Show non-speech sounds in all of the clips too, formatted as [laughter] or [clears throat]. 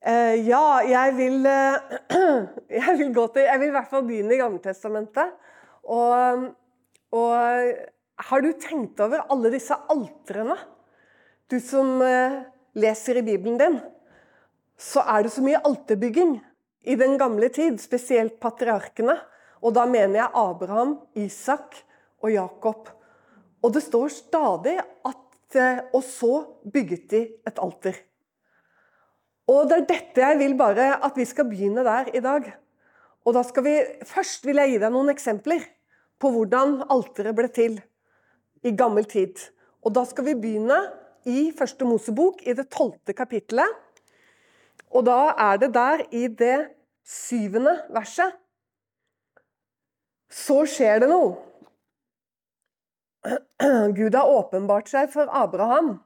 Eh, ja, jeg vil, uh, [clears throat] jeg vil gå til Jeg vil i hvert fall begynne i Gammeltestamentet. Og, og har du tenkt over alle disse altrene? Du som uh, leser i Bibelen din, så er det så mye alterbygging i den gamle tid, spesielt patriarkene. Og da mener jeg Abraham, Isak og Jakob. Og det står stadig at Og så bygget de et alter. Og det er dette jeg vil bare at vi skal begynne der i dag. Og da skal vi, Først vil jeg gi deg noen eksempler på hvordan alteret ble til i gammel tid. Og da skal vi begynne i Første Mosebok, i det tolvte kapittelet. Og da er det der i det syvende verset Så skjer det noe. Gud har åpenbart seg for Abraham.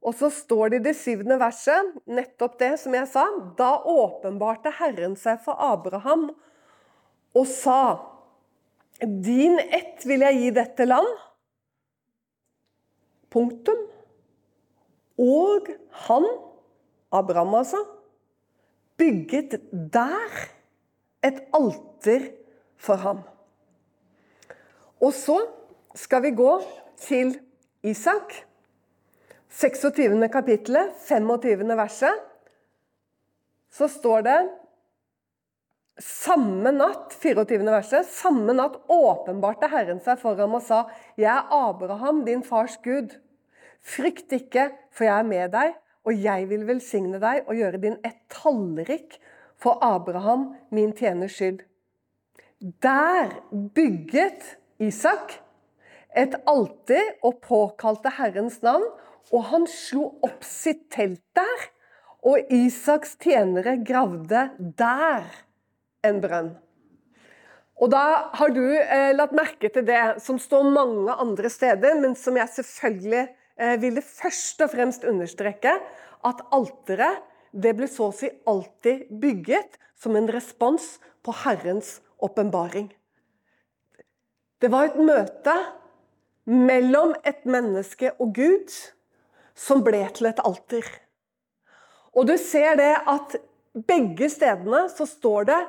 Og så står det i det syvende verset, nettopp det som jeg sa. Da åpenbarte Herren seg for Abraham og sa Din ett vil jeg gi dette land. Punktum. Og han, Abraham altså, bygget der et alter for ham. Og så skal vi gå til Isak. 26. kapittelet, 25. verset. Så står det samme natt, 24. verset, samme natt åpenbarte Herren seg for ham og sa, 'Jeg er Abraham, din fars Gud.' 'Frykt ikke, for jeg er med deg, og jeg vil velsigne deg og gjøre din ett tallrik for Abraham, min tjeners skyld.' Der bygget Isak et alter og påkalte Herrens navn, og han slo opp sitt telt der. Og Isaks tjenere gravde der en brønn. Og da har du eh, lagt merke til det som står mange andre steder, men som jeg selvfølgelig eh, ville først og fremst understreke, at alteret det ble så å si alltid bygget som en respons på Herrens åpenbaring. Det var et møte mellom et menneske og Gud som ble til et alter. Og du ser det at begge stedene så står det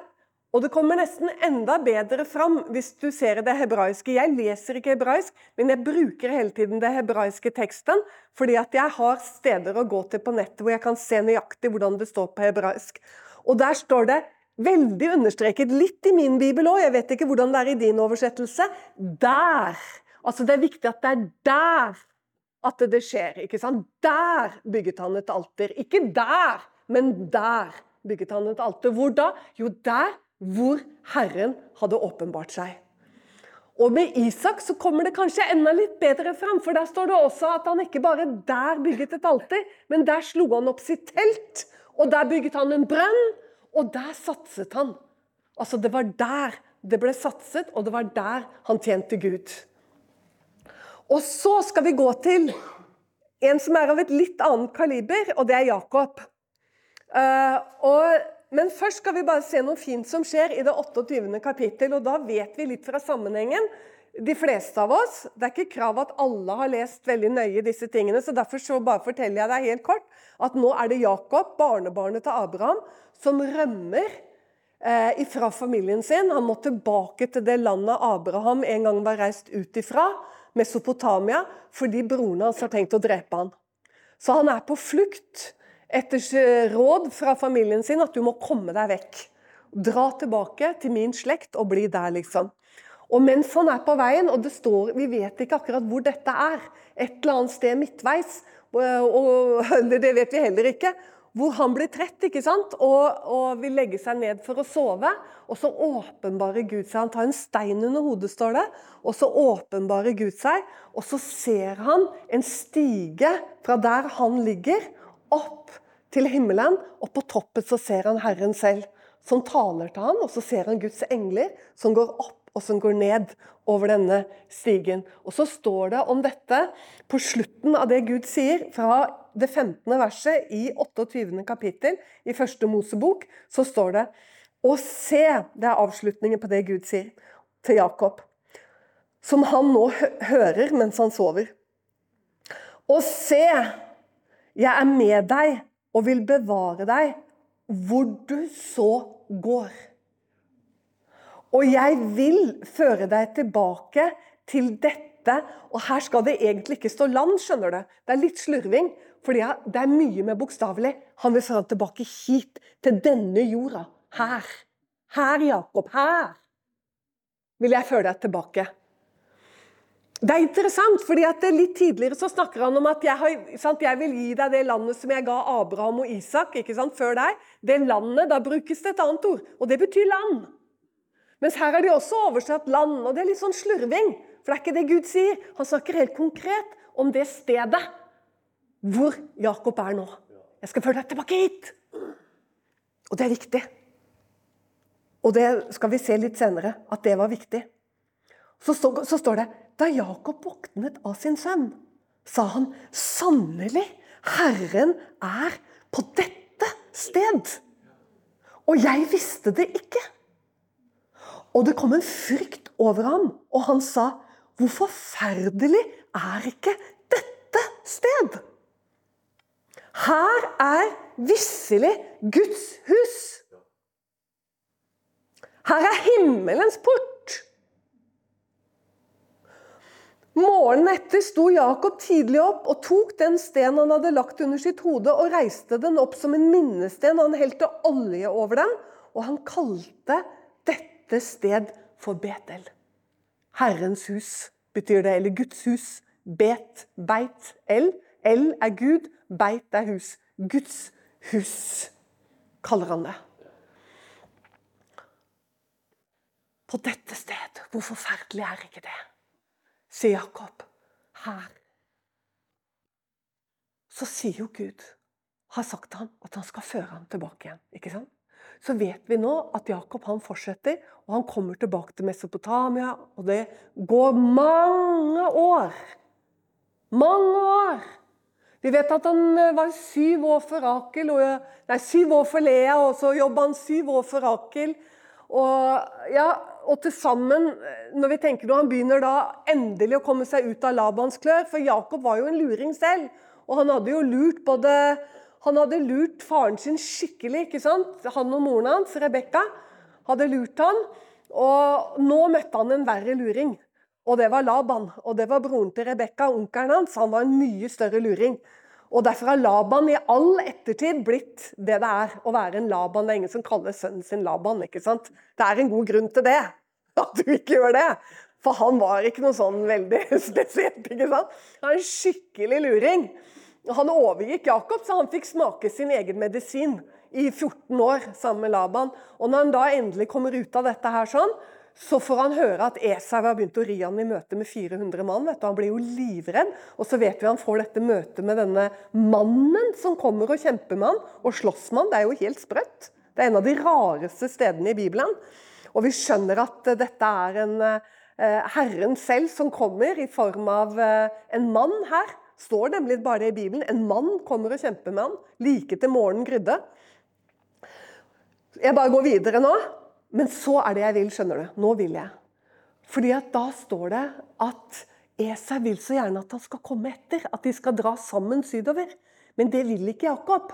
og det kommer nesten enda bedre fram hvis du ser det hebraiske. Jeg leser ikke hebraisk, men jeg bruker hele tiden det hebraiske teksten, fordi at jeg har steder å gå til på nettet hvor jeg kan se nøyaktig hvordan det står på hebraisk. Og der står det veldig understreket, litt i min bibel òg, jeg vet ikke hvordan det er i din oversettelse, der. Altså Det er viktig at det er der at det skjer. ikke sant? Der bygget han et alter. Ikke der, men der bygget han et alter. Hvor da? Jo, der hvor Herren hadde åpenbart seg. Og med Isak så kommer det kanskje enda litt bedre fram, for der står det også at han ikke bare der bygget et alter, men der slo han opp sitt telt, og der bygget han en brønn, og der satset han. Altså, det var der det ble satset, og det var der han tjente Gud. Og så skal vi gå til en som er av et litt annet kaliber, og det er Jakob. Uh, og men først skal vi bare se noe fint som skjer i det 28. kapittel. og Da vet vi litt fra sammenhengen. De fleste av oss, Det er ikke krav at alle har lest veldig nøye disse tingene. så Derfor så bare forteller jeg deg helt kort at nå er det Jakob, barnebarnet til Abraham, som rømmer uh, fra familien sin. Han må tilbake til det landet Abraham en gang var reist ut ifra, Mesopotamia, fordi broren hans har tenkt å drepe han. Så han er på flukt etter råd fra familien sin at du må komme deg vekk. Dra tilbake til min slekt og bli der, liksom. Og mens han er på veien, og det står, vi vet ikke akkurat hvor dette er, et eller annet sted midtveis, og, [laughs] det vet vi heller ikke, hvor han blir trett ikke sant? Og, og vil legge seg ned for å sove. Og så åpenbarer Gud seg. Han tar en stein under hodet, står det. Og så åpenbarer Gud seg, og så ser han en stige fra der han ligger, opp til himmelen, og på toppen så ser han Herren selv, som taler til ham. og så ser han Guds engler som går opp og som går ned over denne stigen. Og Så står det om dette på slutten av det Gud sier, fra det 15. verset i 28. kapittel i første Mosebok, så står det Og se, det er avslutningen på det Gud sier til Jakob, som han nå hører mens han sover. Og se, jeg er med deg og vil bevare deg hvor du så går. Og jeg vil føre deg tilbake til dette. Og her skal det egentlig ikke stå land, skjønner du. Det er litt slurving, for det er mye med bokstavelig. Han vil føre deg tilbake hit, til denne jorda. Her. Her, Jakob. Her vil jeg føre deg tilbake. Det er interessant, fordi at litt tidligere så snakker han om at jeg, har, sant, jeg, vil gi deg det landet som jeg ga Abraham og Isak ikke sant, før deg. Det landet, Da brukes det et annet ord, og det betyr land. Mens her er de også oversatt land, og det er litt sånn slurving. For det er ikke det Gud sier. Han snakker helt konkret om det stedet hvor Jakob er nå. Jeg skal følge deg tilbake hit! Og det er viktig. Og det skal vi se litt senere, at det var viktig. Så, så, så står det da Jakob våknet av sin sønn, sa han sannelig, Herren er på dette sted. Og jeg visste det ikke. Og det kom en frykt over ham, og han sa, hvor forferdelig er ikke dette sted? Her er visselig Guds hus. Her er himmelens port. Morgenen etter sto Jakob tidlig opp og tok den stenen han hadde lagt under sitt hode, og reiste den opp som en minnesten. Han helte olje over den, og han kalte dette sted for Betel. Herrens hus betyr det, eller Guds hus. Bet, beit, el. El er Gud, beit er hus. Guds hus kaller han det. På dette sted, hvor forferdelig er ikke det? sier Jakob. Her. Så sier jo Gud, har sagt ham, at han skal føre ham tilbake igjen. ikke sant? Så vet vi nå at Jakob han fortsetter, og han kommer tilbake til Mesopotamia. Og det går mange år. Mange år! Vi vet at han eh, var syv år for Rakel, og, nei, syv år for Lea, og så jobba han syv år for Rakel. Og ja, og til sammen, når vi tenker når han begynner da endelig å komme seg ut av Labans klør For Jakob var jo en luring selv. Og han hadde jo lurt både Han hadde lurt faren sin skikkelig. ikke sant? Han og moren hans, Rebekka, hadde lurt han. Og nå møtte han en verre luring. Og det var Laban. Og det var broren til Rebekka, onkelen hans. Han var en mye større luring. Og Derfor har Laban i all ettertid blitt det det er å være en Laban. Det er ingen som kaller sønnen sin Laban. ikke sant? Det er en god grunn til det, [laughs] at du ikke gjør det. For han var ikke noe sånn veldig [laughs] spesielt. ikke sant? Han er en skikkelig luring. Han overgikk Jakob, så han fikk smake sin egen medisin i 14 år sammen med Laban. Og når han da endelig kommer ut av dette her sånn, så får han høre at Esau har begynt å ri han i møte med 400 mann. vet du. Han blir jo livredd. Og så vet vi han får dette møtet med denne mannen som kommer og kjemper med han, og slåss med han. Det er jo helt sprøtt. Det er en av de rareste stedene i Bibelen. Og vi skjønner at dette er en eh, Herren selv som kommer i form av eh, en mann her. Står nemlig bare i Bibelen. En mann kommer og kjemper med han, like til morgenen grydde. Jeg bare går videre nå. Men så er det jeg vil, skjønner du. Nå vil jeg. Fordi at da står det at Esau vil så gjerne at han skal komme etter. At de skal dra sammen sydover. Men det vil ikke Jakob.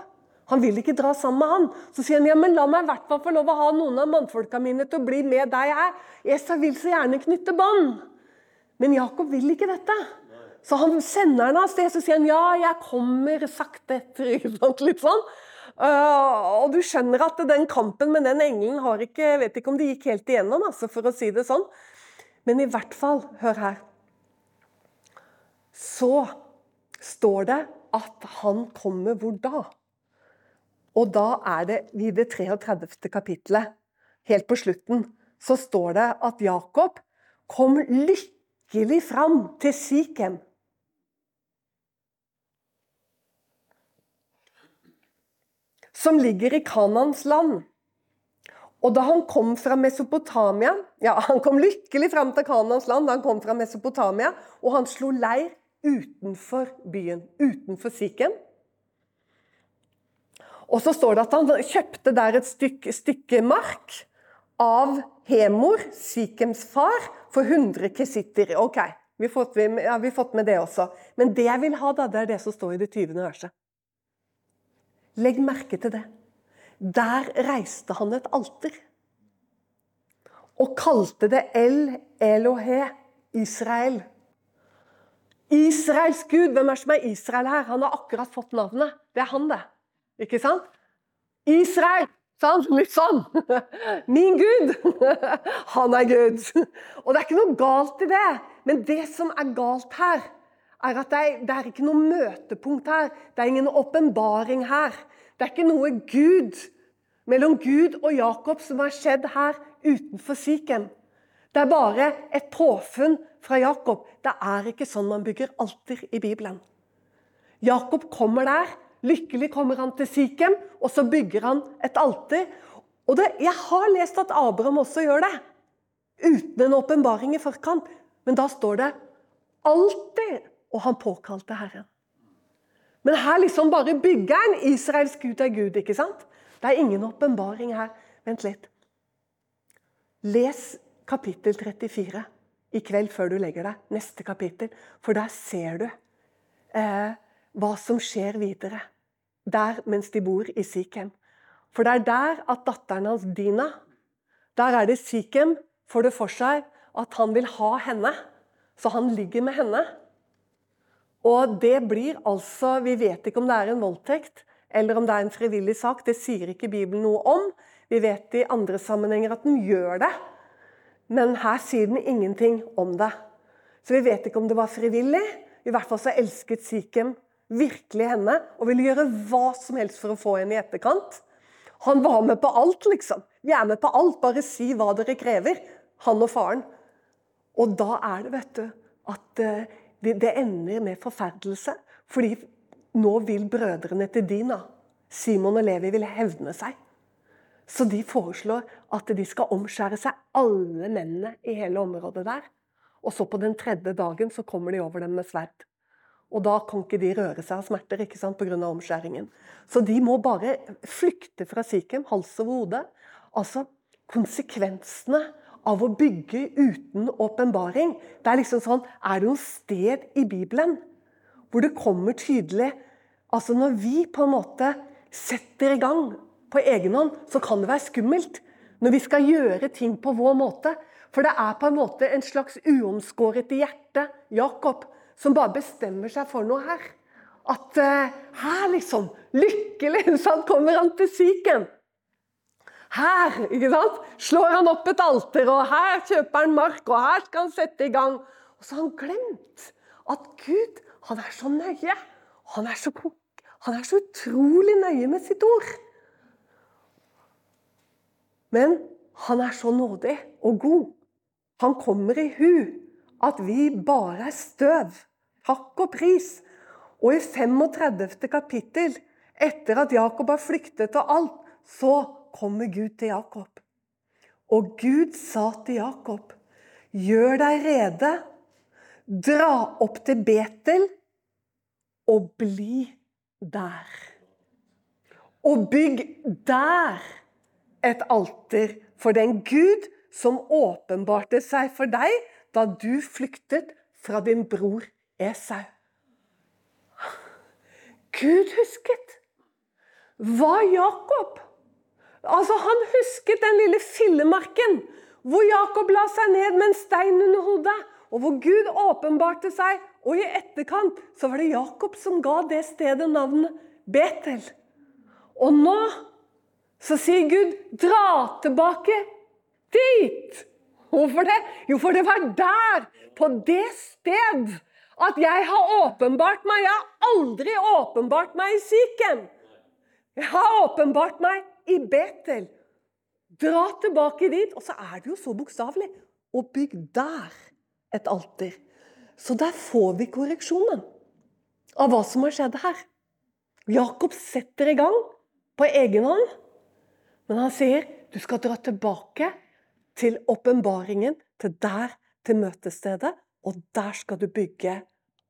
Han vil ikke dra sammen med han. Så sier han ja, men la meg i hvert fall få lov å ha noen av mannfolka mine til å bli med deg her. Esau vil så gjerne knytte bånd. Men Jakob vil ikke dette. Så han sender henne av sted. Så sier han ja, jeg kommer sakte [laughs] etter. Litt sånn. Uh, og du skjønner at den kampen med den engelen har ikke vet ikke om det gikk helt igjennom, altså, for å si det sånn. Men i hvert fall, hør her Så står det at han kommer hvor da? Og da er det i det 33. kapittelet, helt på slutten, så står det at Jakob kom lykkelig fram til Sikhem. Som ligger i Kanans land. Og da han kom fra Mesopotamia Ja, han kom lykkelig fram til Kanans land da han kom fra Mesopotamia, og han slo leir utenfor byen, utenfor Sikhem. Og så står det at han kjøpte der et stykke, stykke mark av Hemor, Sikhems far, for 100 kesitter. Ok, vi har, fått, ja, fått med det også. Men det jeg vil ha, da, det er det som står i det 20. verset. Legg merke til det. Der reiste han et alter. Og kalte det El Elohe, Israel. Israels Gud. Hvem er som er Israel her? Han har akkurat fått navnet. Det er han, det. Ikke sant? Israel! Sant? Litt sånn. [laughs] Min Gud! [laughs] Han er Gud. Og det er ikke noe galt i det. Men det som er galt her, er at det er, det er ikke noe møtepunkt her. Det er ingen åpenbaring her. Det er ikke noe Gud mellom Gud og Jakob som har skjedd her utenfor Sikhem. Det er bare et påfunn fra Jakob. Det er ikke sånn man bygger alter i Bibelen. Jakob kommer der Lykkelig kommer han til Sikhem, og så bygger han et alter. Og det, Jeg har lest at Abraham også gjør det, uten en åpenbaring i forkant. Men da står det 'alltid', og han påkalte Herren. Men her liksom bare bygger han Israels Gud er Gud, ikke sant? Det er ingen åpenbaring her. Vent litt. Les kapittel 34 i kveld før du legger deg. Neste kapittel. For der ser du eh, hva som skjer videre. Der mens de bor i Sikhem. For det er der at datteren hans Dina Der er det Sikhem får det for seg at han vil ha henne. Så han ligger med henne. Og det blir altså Vi vet ikke om det er en voldtekt eller om det er en frivillig sak. Det sier ikke Bibelen noe om. Vi vet i andre sammenhenger at den gjør det. Men her sier den ingenting om det. Så vi vet ikke om det var frivillig. I hvert fall så elsket Sikhem virkelig henne og ville gjøre hva som helst for å få henne i etterkant. Han var med på alt, liksom. Vi er med på alt, bare si hva dere krever. Han og faren. Og da er det, vet du, at eh, det ender med forferdelse. Fordi nå vil brødrene til Dina, Simon og Levi, vil hevne seg. Så de foreslår at de skal omskjære seg, alle mennene i hele området der. Og så på den tredje dagen så kommer de over dem med sverd. Og da kan ikke de røre seg av smerter ikke sant, pga. omskjæringen. Så de må bare flykte fra Sikhem, hals over hode. Altså konsekvensene av å bygge uten åpenbaring. Det er liksom sånn Er det noe sted i Bibelen hvor det kommer tydelig Altså når vi på en måte setter i gang på egen hånd, så kan det være skummelt. Når vi skal gjøre ting på vår måte. For det er på en måte en slags uomskåret hjerte. Jakob som bare bestemmer seg for noe her. At uh, her, liksom Lykkelig [laughs] sånn kommer han til Sikhem. Her ikke sant, slår han opp et alter, og her kjøper han mark, og her skal han sette i gang. Og så har han glemt at Gud han er så nøye. Han er så, han er så utrolig nøye med sitt ord. Men han er så nådig og god. Han kommer i hu at vi bare er støv. Takk og pris. Og i 35. kapittel, etter at Jakob har flyktet og alt, så kommer Gud til Jakob. Og Gud sa til Jakob, gjør deg rede, dra opp til Betel og bli der. Og bygg der et alter for den Gud som åpenbarte seg for deg da du flyktet fra din bror Esau. Gud husket. Var Jakob. Altså, Han husket den lille fillemarken hvor Jakob la seg ned med en stein under hodet, og hvor Gud åpenbarte seg. Og i etterkant så var det Jakob som ga det stedet navnet Betel. Og nå så sier Gud 'dra tilbake dit'. Hvorfor det? Jo, for det var der, på det sted, at jeg har åpenbart meg. Jeg har aldri åpenbart meg i Sikhem. Jeg har åpenbart meg i Betel. Dra tilbake dit. Og så er det jo så bokstavelig. Og bygg der et alter. Så der får vi korreksjonen av hva som har skjedd her. Jakob setter i gang på egen hånd, men han sier du skal dra tilbake til åpenbaringen, til der, til møtestedet, og der skal du bygge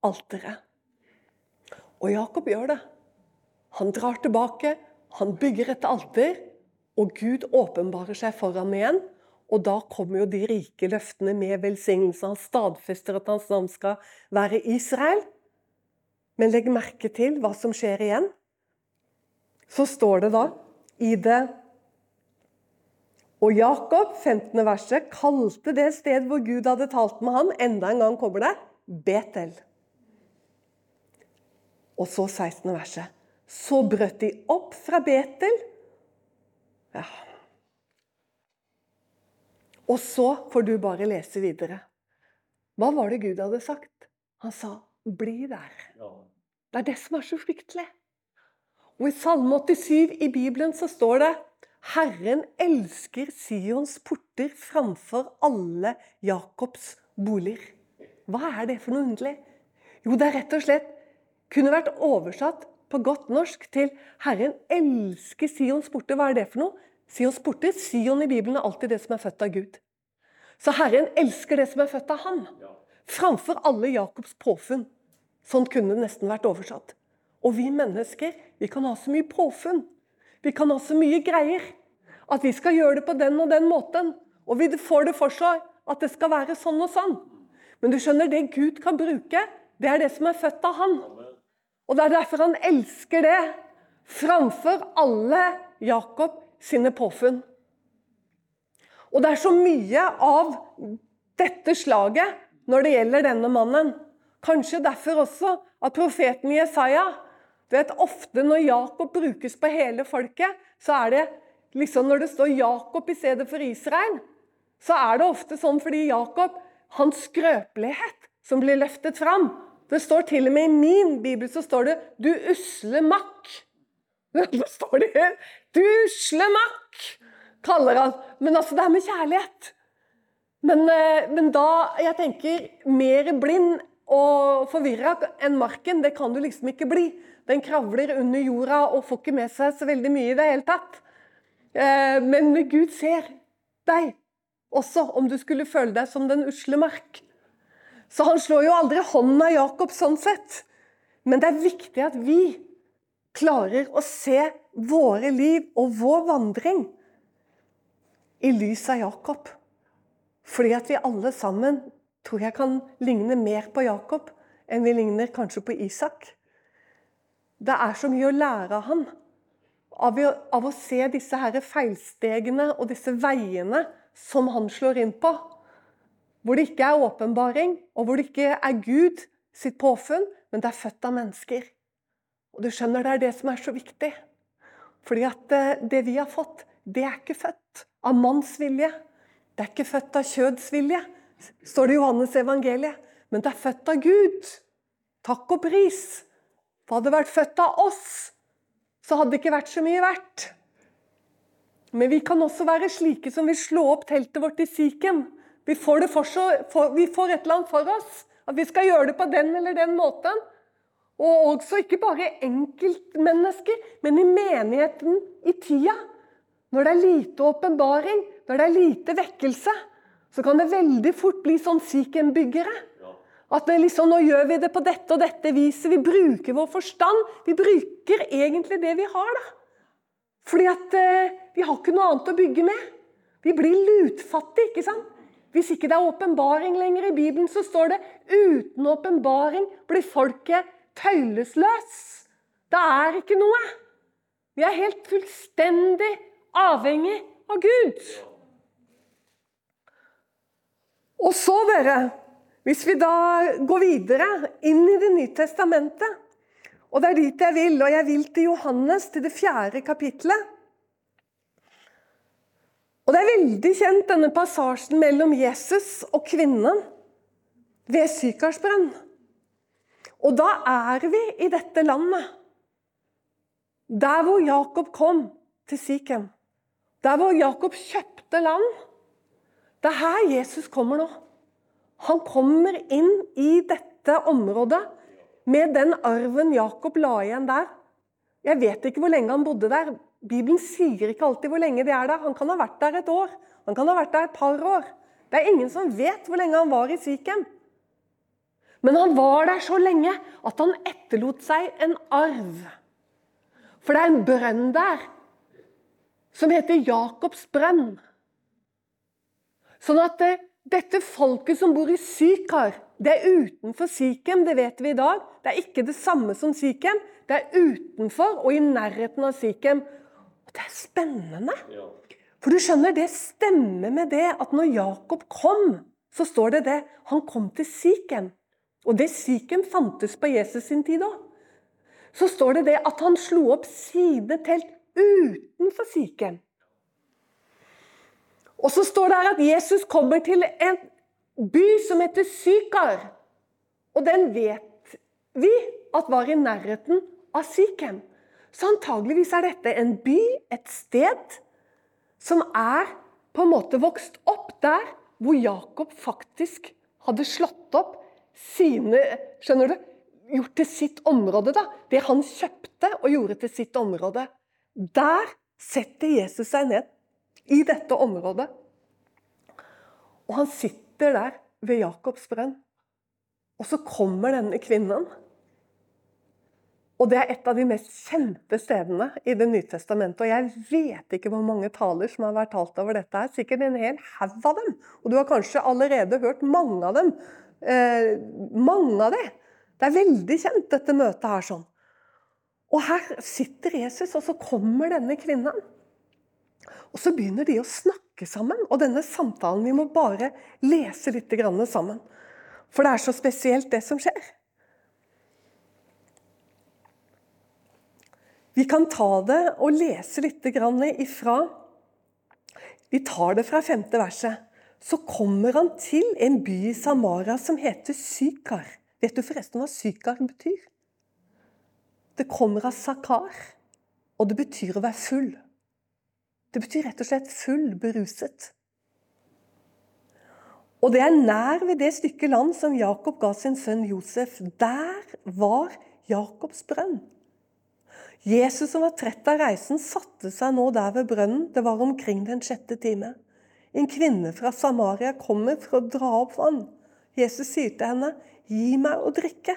alteret. Og Jakob gjør det. Han drar tilbake, han bygger et alter, og Gud åpenbarer seg for ham igjen. Og da kommer jo de rike løftene med velsignelse. Han stadfester at hans navn skal være Israel. Men legg merke til hva som skjer igjen. så står det da i det Og Jakob, 15. verset, kalte det sted hvor Gud hadde talt med ham, enda en gang kommer det, Betel. Og så 16. verset. Så brøt de opp fra Betel. Ja. Og så får du bare lese videre. Hva var det Gud hadde sagt? Han sa 'bli der'. Det er det som er så fryktelig. Og I Salme 87 i Bibelen så står det 'Herren elsker Sions porter framfor alle Jakobs boliger'. Hva er det for noe underlig? Jo, det er rett og slett kunne vært oversatt på godt norsk til 'Herren elsker Sions porter'. Hva er det for noe? Sions porter, Sion i Bibelen er alltid det som er født av Gud. Så Herren elsker det som er født av Han, framfor alle Jakobs påfunn. Sånn kunne det nesten vært oversatt. Og vi mennesker vi kan ha så mye påfunn. Vi kan ha så mye greier. At vi skal gjøre det på den og den måten. Og vi får det for seg at det skal være sånn og sånn. Men du skjønner, det Gud kan bruke, det er det som er født av Han. Og det er derfor han elsker det framfor alle Jakob sine påfunn. Og det er så mye av dette slaget når det gjelder denne mannen. Kanskje derfor også at profeten Jesaja vet Ofte når Jakob brukes på hele folket, så er det liksom når det står Jakob i stedet for Israel, så er det ofte sånn fordi Jakob, hans skrøpelighet, som blir løftet fram. Det står til og med i min bibel så står det 'du usle makk'. [laughs] Det står det 'Du usle makk', kaller han. Men altså, det er med kjærlighet. Men, men da Jeg tenker mer blind og forvirra enn marken, det kan du liksom ikke bli. Den kravler under jorda og får ikke med seg så veldig mye i det hele tatt. Men Gud ser deg også, om du skulle føle deg som den usle mark. Så han slår jo aldri hånden av Jakob sånn sett. Men det er viktig at vi klarer å se våre liv og vår vandring i lys av Jakob. Fordi at vi alle sammen tror jeg kan ligne mer på Jakob enn vi ligner kanskje på Isak. Det er så mye å lære av han. Av, av å se disse her feilstegene og disse veiene som han slår inn på. Hvor det ikke er åpenbaring, og hvor det ikke er Gud sitt påfunn, men det er født av mennesker. Og du skjønner, det er det som er så viktig. Fordi at eh, det vi har fått, det er ikke født av manns vilje. Det er ikke født av kjøds vilje, står det i Johannes evangeliet. Men det er født av Gud. Takk og pris. For hadde det vært født av oss, så hadde det ikke vært så mye verdt. Men vi kan også være slike som vil slå opp teltet vårt i Sikhem. Vi får, for så, for, vi får et eller annet for oss. At vi skal gjøre det på den eller den måten. Og også ikke bare enkeltmennesker, men i menigheten i tida. Når det er lite åpenbaring, når det er lite vekkelse, så kan det veldig fort bli sånn Sikhem-byggere. At liksom, nå gjør vi det på dette og dette viset. Vi bruker vår forstand. Vi bruker egentlig det vi har, da. Fordi at eh, vi har ikke noe annet å bygge med. Vi blir lutfattige, ikke sant? Hvis ikke det er åpenbaring lenger i Bibelen, så står det uten åpenbaring blir folket tøylesløs. Det er ikke noe. Vi er helt fullstendig avhengig av Gud. Og så, dere, hvis vi da går videre inn i Det nye testamentet Og det er dit jeg vil, og jeg vil til Johannes, til det fjerde kapitlet. Og det er veldig kjent, denne passasjen mellom Jesus og kvinnen ved Sykarsbrønn. Og da er vi i dette landet. Der hvor Jakob kom til Sikhem. Der hvor Jakob kjøpte land. Det er her Jesus kommer nå. Han kommer inn i dette området med den arven Jakob la igjen der. Jeg vet ikke hvor lenge han bodde der. Bibelen sier ikke alltid hvor lenge de er der. Han kan ha vært der et år. Han kan ha vært der et par år. Det er ingen som vet hvor lenge han var i Sikhem. Men han var der så lenge at han etterlot seg en arv. For det er en brønn der som heter Jakobs brønn. Sånn at eh, dette folket som bor i Sykar, det er utenfor Sikhem, det vet vi i dag. Det er ikke det samme som Sikhem. Det er utenfor og i nærheten av Sikhem. Og det er spennende. For du skjønner, det stemmer med det at når Jakob kom, så står det det. Han kom til Siken. Og det Siken fantes på Jesus sin tid òg. Så står det det at han slo opp sidetelt utenfor Siken. Og så står det her at Jesus kommer til en by som heter Sykar. Og den vet vi at var i nærheten av Sikhem. Så antageligvis er dette en by, et sted, som er på en måte vokst opp der hvor Jakob faktisk hadde slått opp sine Skjønner du? Gjort til sitt område, da. Det han kjøpte og gjorde til sitt område. Der setter Jesus seg ned. I dette området. Og han sitter der ved Jakobs brønn. Og så kommer denne kvinnen. Og det er et av de mest kjente stedene i Det nye testamentet. Og jeg vet ikke hvor mange taler som har vært talt over dette. her, Sikkert en hel haug av dem. Og du har kanskje allerede hørt mange av dem. Eh, mange av det. Det er veldig kjent, dette møtet her sånn. Og her sitter Jesus, og så kommer denne kvinnen. Og så begynner de å snakke sammen. Og denne samtalen Vi må bare lese litt sammen. For det er så spesielt, det som skjer. Vi kan ta det og lese litt ifra Vi tar det fra femte verset. Så kommer han til en by i Samara som heter Sykar. Vet du forresten hva Sykar betyr? Det kommer av sakar, og det betyr å være full. Det betyr rett og slett full, beruset. Og det er nær ved det stykket land som Jakob ga sin sønn Josef. Der var Jakobs brønn. Jesus som var trett av reisen, satte seg nå der ved brønnen. Det var omkring den sjette time. En kvinne fra Samaria kommer for å dra opp vann. Jesus sier til henne, 'Gi meg å drikke'.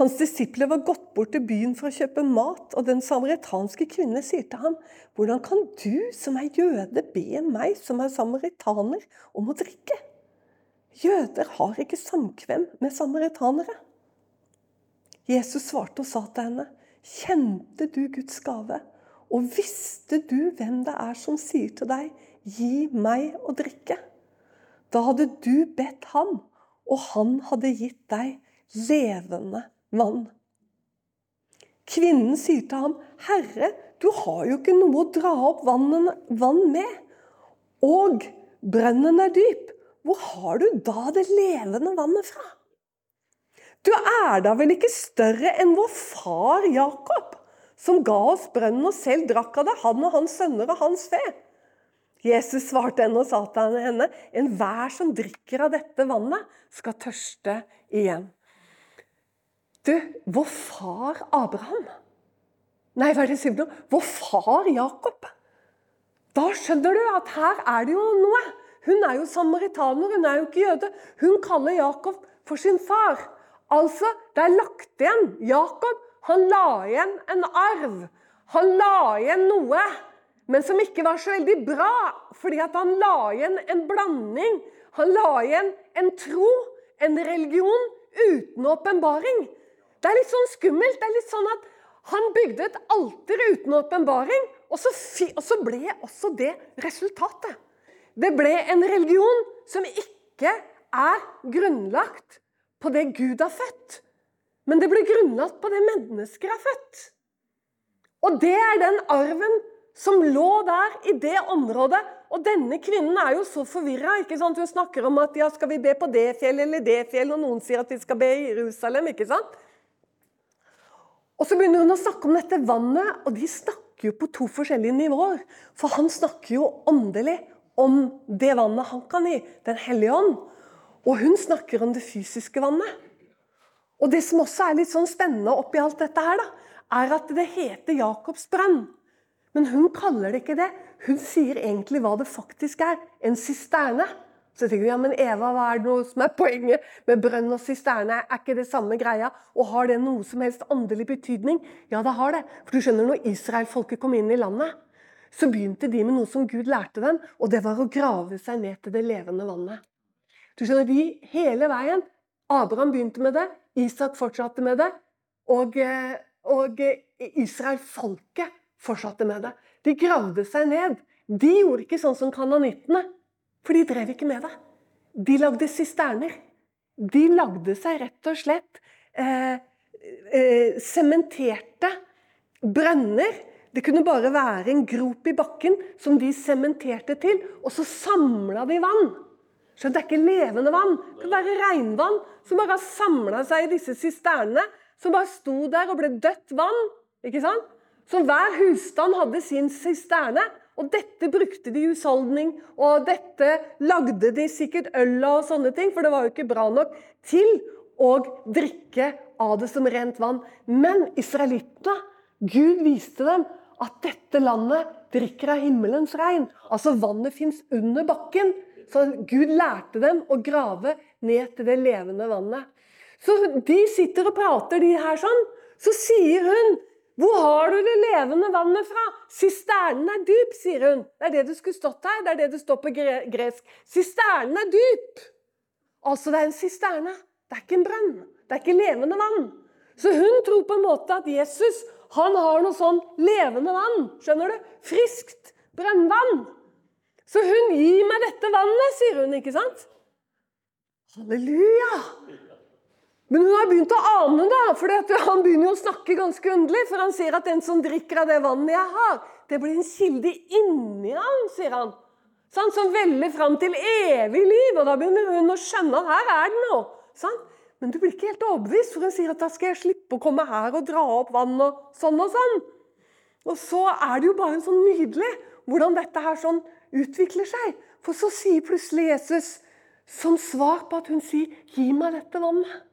Hans disipler var gått bort til byen for å kjøpe mat, og den samaritanske kvinne sier til ham, 'Hvordan kan du som er jøde, be meg som er samaritaner, om å drikke?' Jøder har ikke samkvem med samaritanere. Jesus svarte og sa til henne, 'Kjente du Guds gave?' Og visste du hvem det er som sier til deg, 'Gi meg å drikke'? Da hadde du bedt ham, og han hadde gitt deg levende vann. Kvinnen sier til ham, 'Herre, du har jo ikke noe å dra opp vann med.' 'Og brønnen er dyp. Hvor har du da det levende vannet fra?' 'Du er da vel ikke større enn vår far Jakob, som ga oss brønnen og selv drakk av det, han og hans sønner og hans fe.' Jesus svarte henne og sa til henne, 'Enhver som drikker av dette vannet, skal tørste igjen.' Du, vår far Abraham Nei, hva er det sier noe? Vår far Jakob. Da skjønner du at her er det jo noe. Hun er jo samaritaner, hun er jo ikke jøde. Hun kaller Jakob for sin far. Altså, det er lagt igjen. Jakob han la igjen en arv. Han la igjen noe, men som ikke var så veldig bra. Fordi at han la igjen en blanding. Han la igjen en tro, en religion, uten åpenbaring. Det er litt sånn skummelt. Det er litt sånn at han bygde et alter uten åpenbaring, og, og, så ble også det resultatet. Det ble en religion som ikke er grunnlagt på det Gud har født, men det ble grunnlagt på det mennesker har født. Og det er den arven som lå der i det området. Og denne kvinnen er jo så forvirra. Hun snakker om at ja, skal vi be på det fjellet eller det fjellet, og noen sier at vi skal be i Jerusalem. ikke sant? Og så begynner hun å snakke om dette vannet, og de snakker jo på to forskjellige nivåer. For han snakker jo åndelig om det vannet han kan gi, Den hellige ånd. Og hun snakker om det fysiske vannet. Og det som også er litt sånn spennende oppi alt dette her, da, er at det heter Jakobs brønn. Men hun kaller det ikke det. Hun sier egentlig hva det faktisk er. En sisterne. Så tenker vi ja, men Eva, hva er det noe som er poenget med brønn og sisterne? Er ikke det samme greia? Og har det noe som helst åndelig betydning? Ja, det har det. For du skjønner, når israelfolket kom inn i landet, så begynte de med noe som Gud lærte dem, og det var å grave seg ned til det levende vannet. Du skjønner, de hele veien Abraham begynte med det, Isak fortsatte med det, og, eh, og Israel-folket fortsatte med det. De gravde seg ned. De gjorde ikke sånn som kanonittene, for de drev ikke med det. De lagde sisterner. De lagde seg rett og slett sementerte eh, eh, brønner. Det kunne bare være en grop i bakken som de sementerte til, og så samla de vann. Så det er ikke levende vann. Det kan være regnvann som bare har samla seg i disse sisternene. Som bare sto der og ble dødt vann. ikke sant? Så hver husstand hadde sin sisterne. Og dette brukte de i husholdning, og dette lagde de sikkert øl av og sånne ting, for det var jo ikke bra nok til å drikke av det som rent vann. Men israelittene, Gud viste dem at dette landet drikker av himmelens regn. Altså vannet fins under bakken. Så Gud lærte dem å grave ned til det levende vannet. Så de sitter og prater, de her sånn. Så sier hun hvor har du det levende vannet fra? Sisternen er dyp, sier hun. Det er det det skulle stått her. Det er det det står på gresk. Sisternen er dyp. Altså, det er en sisterne. Det er ikke en brønn. Det er ikke levende vann. Så hun tror på en måte at Jesus han har noe sånn levende vann. Skjønner du? Friskt brønnvann. Så hun gir meg dette vannet, sier hun, ikke sant? Halleluja! Men hun har begynt å ane, da, for han begynner jo å snakke ganske underlig. For han sier at den som drikker av det vannet jeg har, det blir en kilde inni han, sier han. Sånn, som veller fram til evig liv. Og da begynner hun å skjønne at her er det noe. Sånn. Men du blir ikke helt overbevist, for hun sier at da skal jeg slippe å komme her og dra opp vann og sånn og sånn. Og så er det jo bare sånn nydelig hvordan dette her sånn utvikler seg. For så sier plutselig Jesus, som svar på at hun sier 'gi meg dette vannet'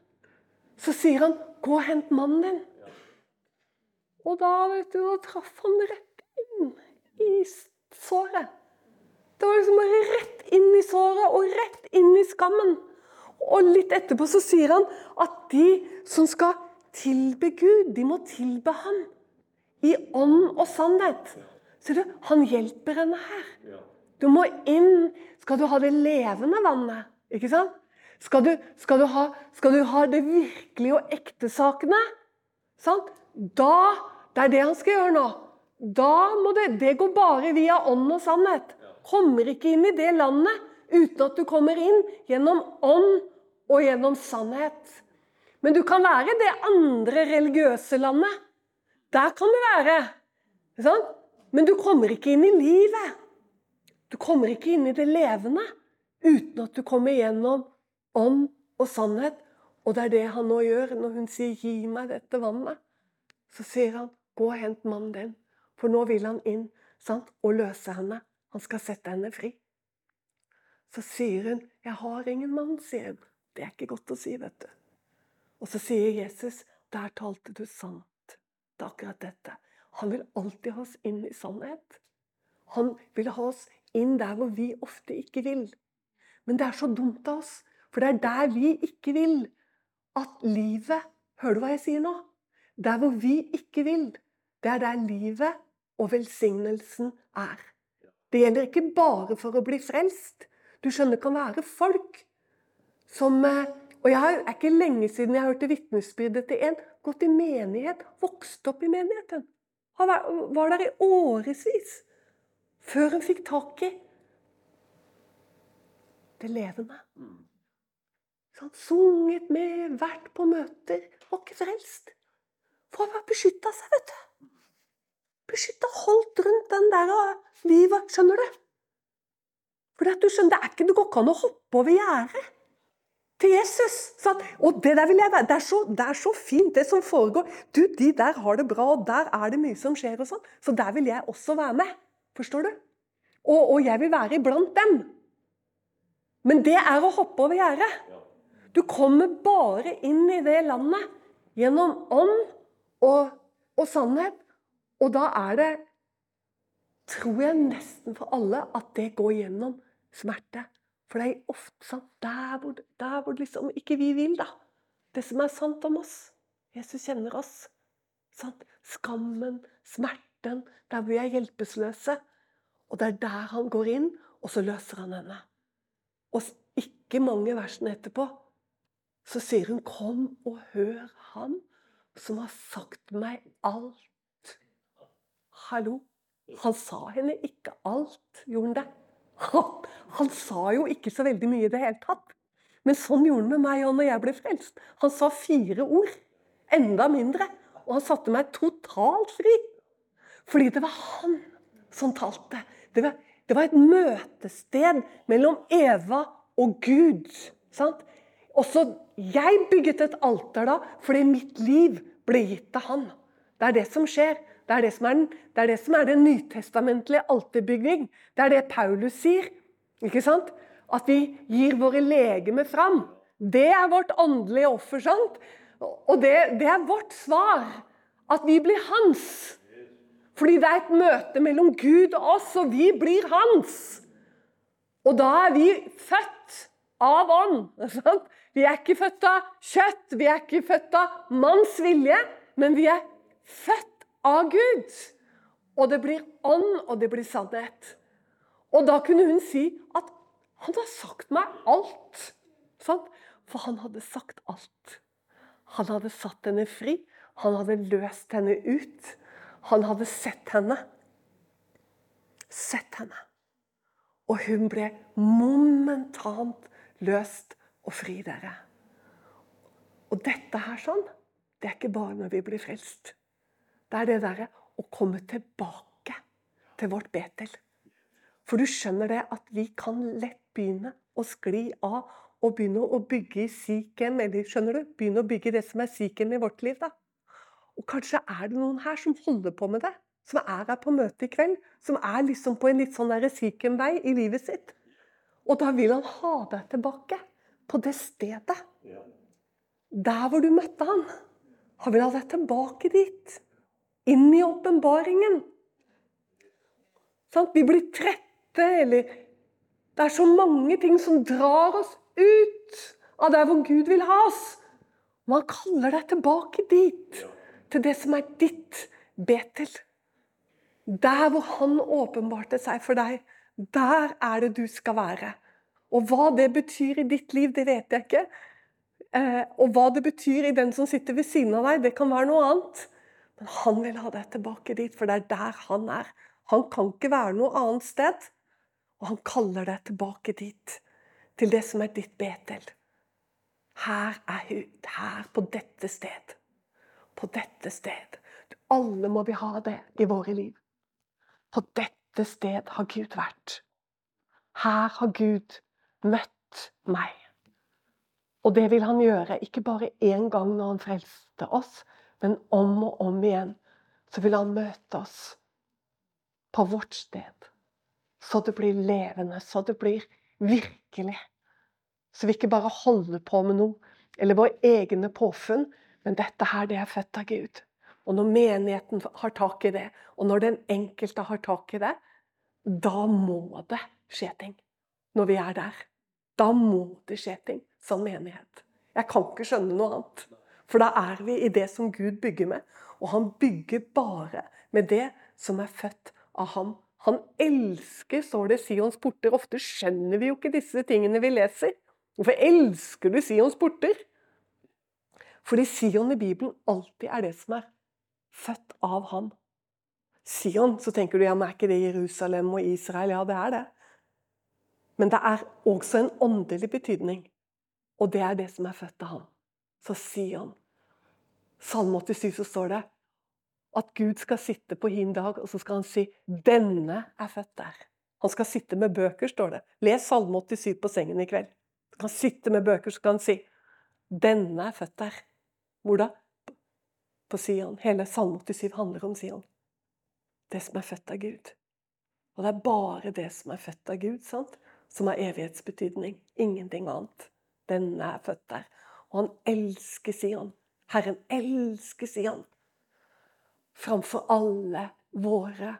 så sier han 'gå og hent mannen din'. Og da vet du, da traff han rett inn i såret. Det var liksom bare rett inn i såret og rett inn i skammen. Og litt etterpå så sier han at de som skal tilbe Gud, de må tilbe ham i ånd og sannhet. Ser du, han hjelper henne her. Du må inn Skal du ha det levende vannet, ikke sant? Skal du, skal du, ha, skal du ha, det virkelige og ekte sakene? Sant? Da Det er det han skal gjøre nå. Da må det, det går bare via ånd og sannhet. Kommer ikke inn i det landet uten at du kommer inn gjennom ånd og gjennom sannhet. Men du kan være det andre religiøse landet. Der kan du være. Sant? Men du kommer ikke inn i livet. Du kommer ikke inn i det levende uten at du kommer gjennom ånd og sannhet. Og det er det han nå gjør når hun sier 'gi meg dette vannet'. Så sier han 'gå og hent mannen din', for nå vil han inn sant? og løse henne. Han skal sette henne fri. Så sier hun 'jeg har ingen mann', sier hun. Det er ikke godt å si, vet du. Og så sier Jesus 'der talte du sant'. Det er akkurat dette. Han vil alltid ha oss inn i sannhet. Han vil ha oss inn der hvor vi ofte ikke vil. Men det er så dumt av oss for det er der vi ikke vil at livet Hører du hva jeg sier nå? Der hvor vi ikke vil, det er der livet og velsignelsen er. Det gjelder ikke bare for å bli frelst. Du skjønner, det kan være folk som eh, Og jeg er ikke lenge siden jeg hørte vitnesbyrdet til en gått i menighet, vokst opp i menigheten. Han var der i årevis før hun fikk tak i det levende. Så Han sunget med, vært på møter. Var ikke frelst. For han var beskytta seg, vet du. Beskytta, holdt rundt den der livet. Skjønner du? For du skjønner, det, er ikke, det går ikke an å hoppe over gjerdet til Jesus. Sant? og det der vil jeg være. Det er, så, det er, så, fint, det som foregår. Du, De der har det bra, og der er det mye som skjer. og sånn. Så der vil jeg også være med. Forstår du? Og, og jeg vil være iblant dem. Men det er å hoppe over gjerdet. Du kommer bare inn i det landet gjennom ånd og, og sannhet. Og da er det, tror jeg nesten for alle, at det går gjennom smerte. For det er ofte sant, der hvor, der hvor liksom ikke vi vil, da. Det som er sant om oss. Jesus kjenner oss. Sant? Skammen, smerten, der vi er hjelpeløse. Og det er der han går inn, og så løser han henne. Og ikke mange versene etterpå så sier hun 'kom og hør ham som har sagt meg alt. Hallo? Han sa henne ikke alt, gjorde han det? Han, sa jo ikke så veldig mye i det hele tatt. Men sånn gjorde han med meg òg når jeg ble frelst. Han sa fire ord. Enda mindre. Og han satte meg totalt fri. Fordi det var han som talte. Det var, det var et møtested mellom Eva og Gud. Sant? Også jeg bygget et alter da, fordi mitt liv ble gitt til han. Det er det som skjer. Det er det som er den, det er det som er den nytestamentlige alterbygging. Det er det Paulus sier. Ikke sant? At vi gir våre legemer fram. Det er vårt åndelige offer. sant? Og det, det er vårt svar. At vi blir hans. Fordi det er et møte mellom Gud og oss, og vi blir hans. Og da er vi født av ånd. Sant? Vi er ikke født av kjøtt, vi er ikke født av manns vilje, men vi er født av Gud. Og det blir ånd, og det blir sannhet. Og da kunne hun si at han har sagt meg alt. Sant? For han hadde sagt alt. Han hadde satt henne fri. Han hadde løst henne ut. Han hadde sett henne. Sett henne. Og hun ble momentant løst og fri, dere. Og dette her sånn, det er ikke bare når vi blir frelst. Det er det derre å komme tilbake til vårt Betel. For du skjønner det at vi kan lett begynne å skli av og begynne å bygge i Sikhem, eller skjønner du? Begynne å bygge det som er Sikhem i vårt liv. da. Og kanskje er det noen her som holder på med det. Som er her på møte i kveld. Som er liksom på en litt sånn Sikhem-vei i livet sitt. Og da vil han ha deg tilbake på det stedet. Der hvor du møtte han. Han vil ha deg tilbake dit inn i åpenbaringen. Vi blir trette, eller Det er så mange ting som drar oss ut av der hvor Gud vil ha oss. Og han kaller deg tilbake dit, til det som er ditt Betel. Der hvor han åpenbarte seg for deg, der er det du skal være. Og hva det betyr i ditt liv, det vet jeg ikke. Eh, og hva det betyr i den som sitter ved siden av deg, det kan være noe annet. Men han vil ha deg tilbake dit, for det er der han er. Han kan ikke være noe annet sted. Og han kaller deg tilbake dit, til det som er ditt Betel. Her er hun. Her, på dette sted. På dette sted. Alle må vi ha det i våre liv. På dette sted har Gud vært. Her har Gud møtt meg. Og det vil han gjøre, ikke bare én gang når han frelste oss, men om og om igjen så vil han møte oss på vårt sted. Så det blir levende, så det blir virkelig. Så vi ikke bare holder på med noe, eller våre egne påfunn, men dette her, det er født av Gud. Og når menigheten har tak i det, og når den enkelte har tak i det, da må det skje ting. Når vi er der. Da må det skje ting som menighet. Jeg kan ikke skjønne noe annet. For da er vi i det som Gud bygger med. Og han bygger bare med det som er født av ham. Han elsker, står det, Sions porter. Ofte skjønner vi jo ikke disse tingene vi leser. Hvorfor elsker du Sions porter? Fordi Sion i Bibelen alltid er det som er født av ham. Sion, så tenker du ja, men er ikke det Jerusalem og Israel? Ja, det er det. Men det er også en åndelig betydning. Og det er det som er født av ham. Så Sion. Salme 87 så står det at Gud skal sitte på hin dag, og så skal han si 'Denne er født der'. Han skal sitte med bøker, står det. Les Salme 87 på sengen i kveld. Han kan sitte med bøker, så skal han si 'Denne er født der'. Hvor da? På Sion. Hele Salme 87 handler om Sion. Det som er født av Gud. Og det er bare det som er født av Gud, sant? som har evighetsbetydning. Ingenting annet. Denne er født der. Og han elsker Sion. Herren elsker Sion. Framfor alle våre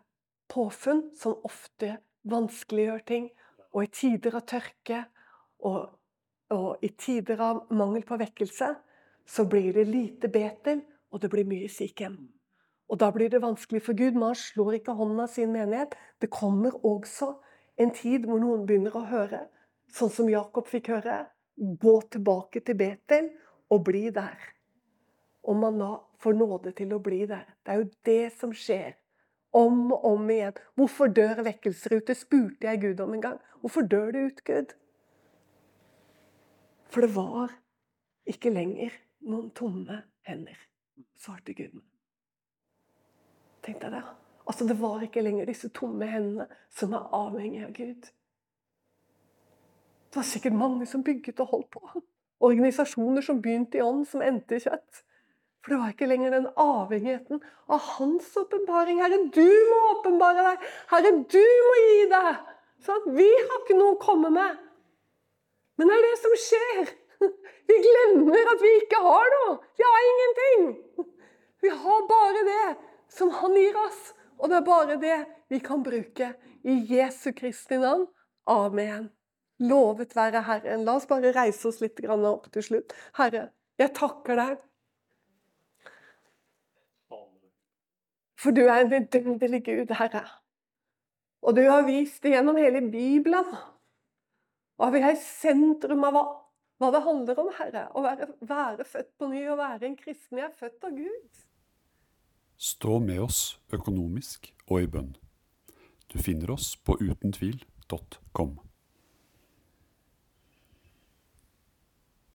påfunn, som ofte vanskeliggjør ting. Og i tider av tørke og, og i tider av mangel på vekkelse, så blir det lite Betel, og det blir mye Sikhem. Og da blir det vanskelig for Gud, men han slår ikke hånden av sin menighet. Det kommer også en tid hvor noen begynner å høre, sånn som Jakob fikk høre. Gå tilbake til Betel og bli der. Og manna får nåde til å bli der. Det er jo det som skjer. Om og om igjen. Hvorfor dør vekkelser ute? spurte jeg Gud om en gang. Hvorfor dør det ut, Gud? For det var ikke lenger noen tomme hender, svarte Gud. Tenkte jeg det. Altså, Det var ikke lenger disse tomme hendene som er avhengig av Gud. Det var sikkert mange som bygget og holdt på. Organisasjoner som begynte i ånd, som endte i kjøtt. For det var ikke lenger den avhengigheten av hans åpenbaring. Herre, du må åpenbare deg! Herre, du må gi deg! Sånn? Vi har ikke noe å komme med. Men det er det som skjer. Vi glemmer at vi ikke har noe. Vi har ingenting. Vi har bare det som han gir oss. Og det er bare det vi kan bruke. I Jesu Kristi navn. Amen. Lovet være Herren. La oss bare reise oss litt opp til slutt. Herre, jeg takker deg. For du er en vidunderlig Gud, Herre. Og du har vist det gjennom hele Bibelen. Og vi er i sentrum av hva, hva, det handler om, Herre. Å være, være født på ny og være en kristen. Jeg er født av Gud. Stå med oss økonomisk og i bønn. Du finner oss på utentvil.com.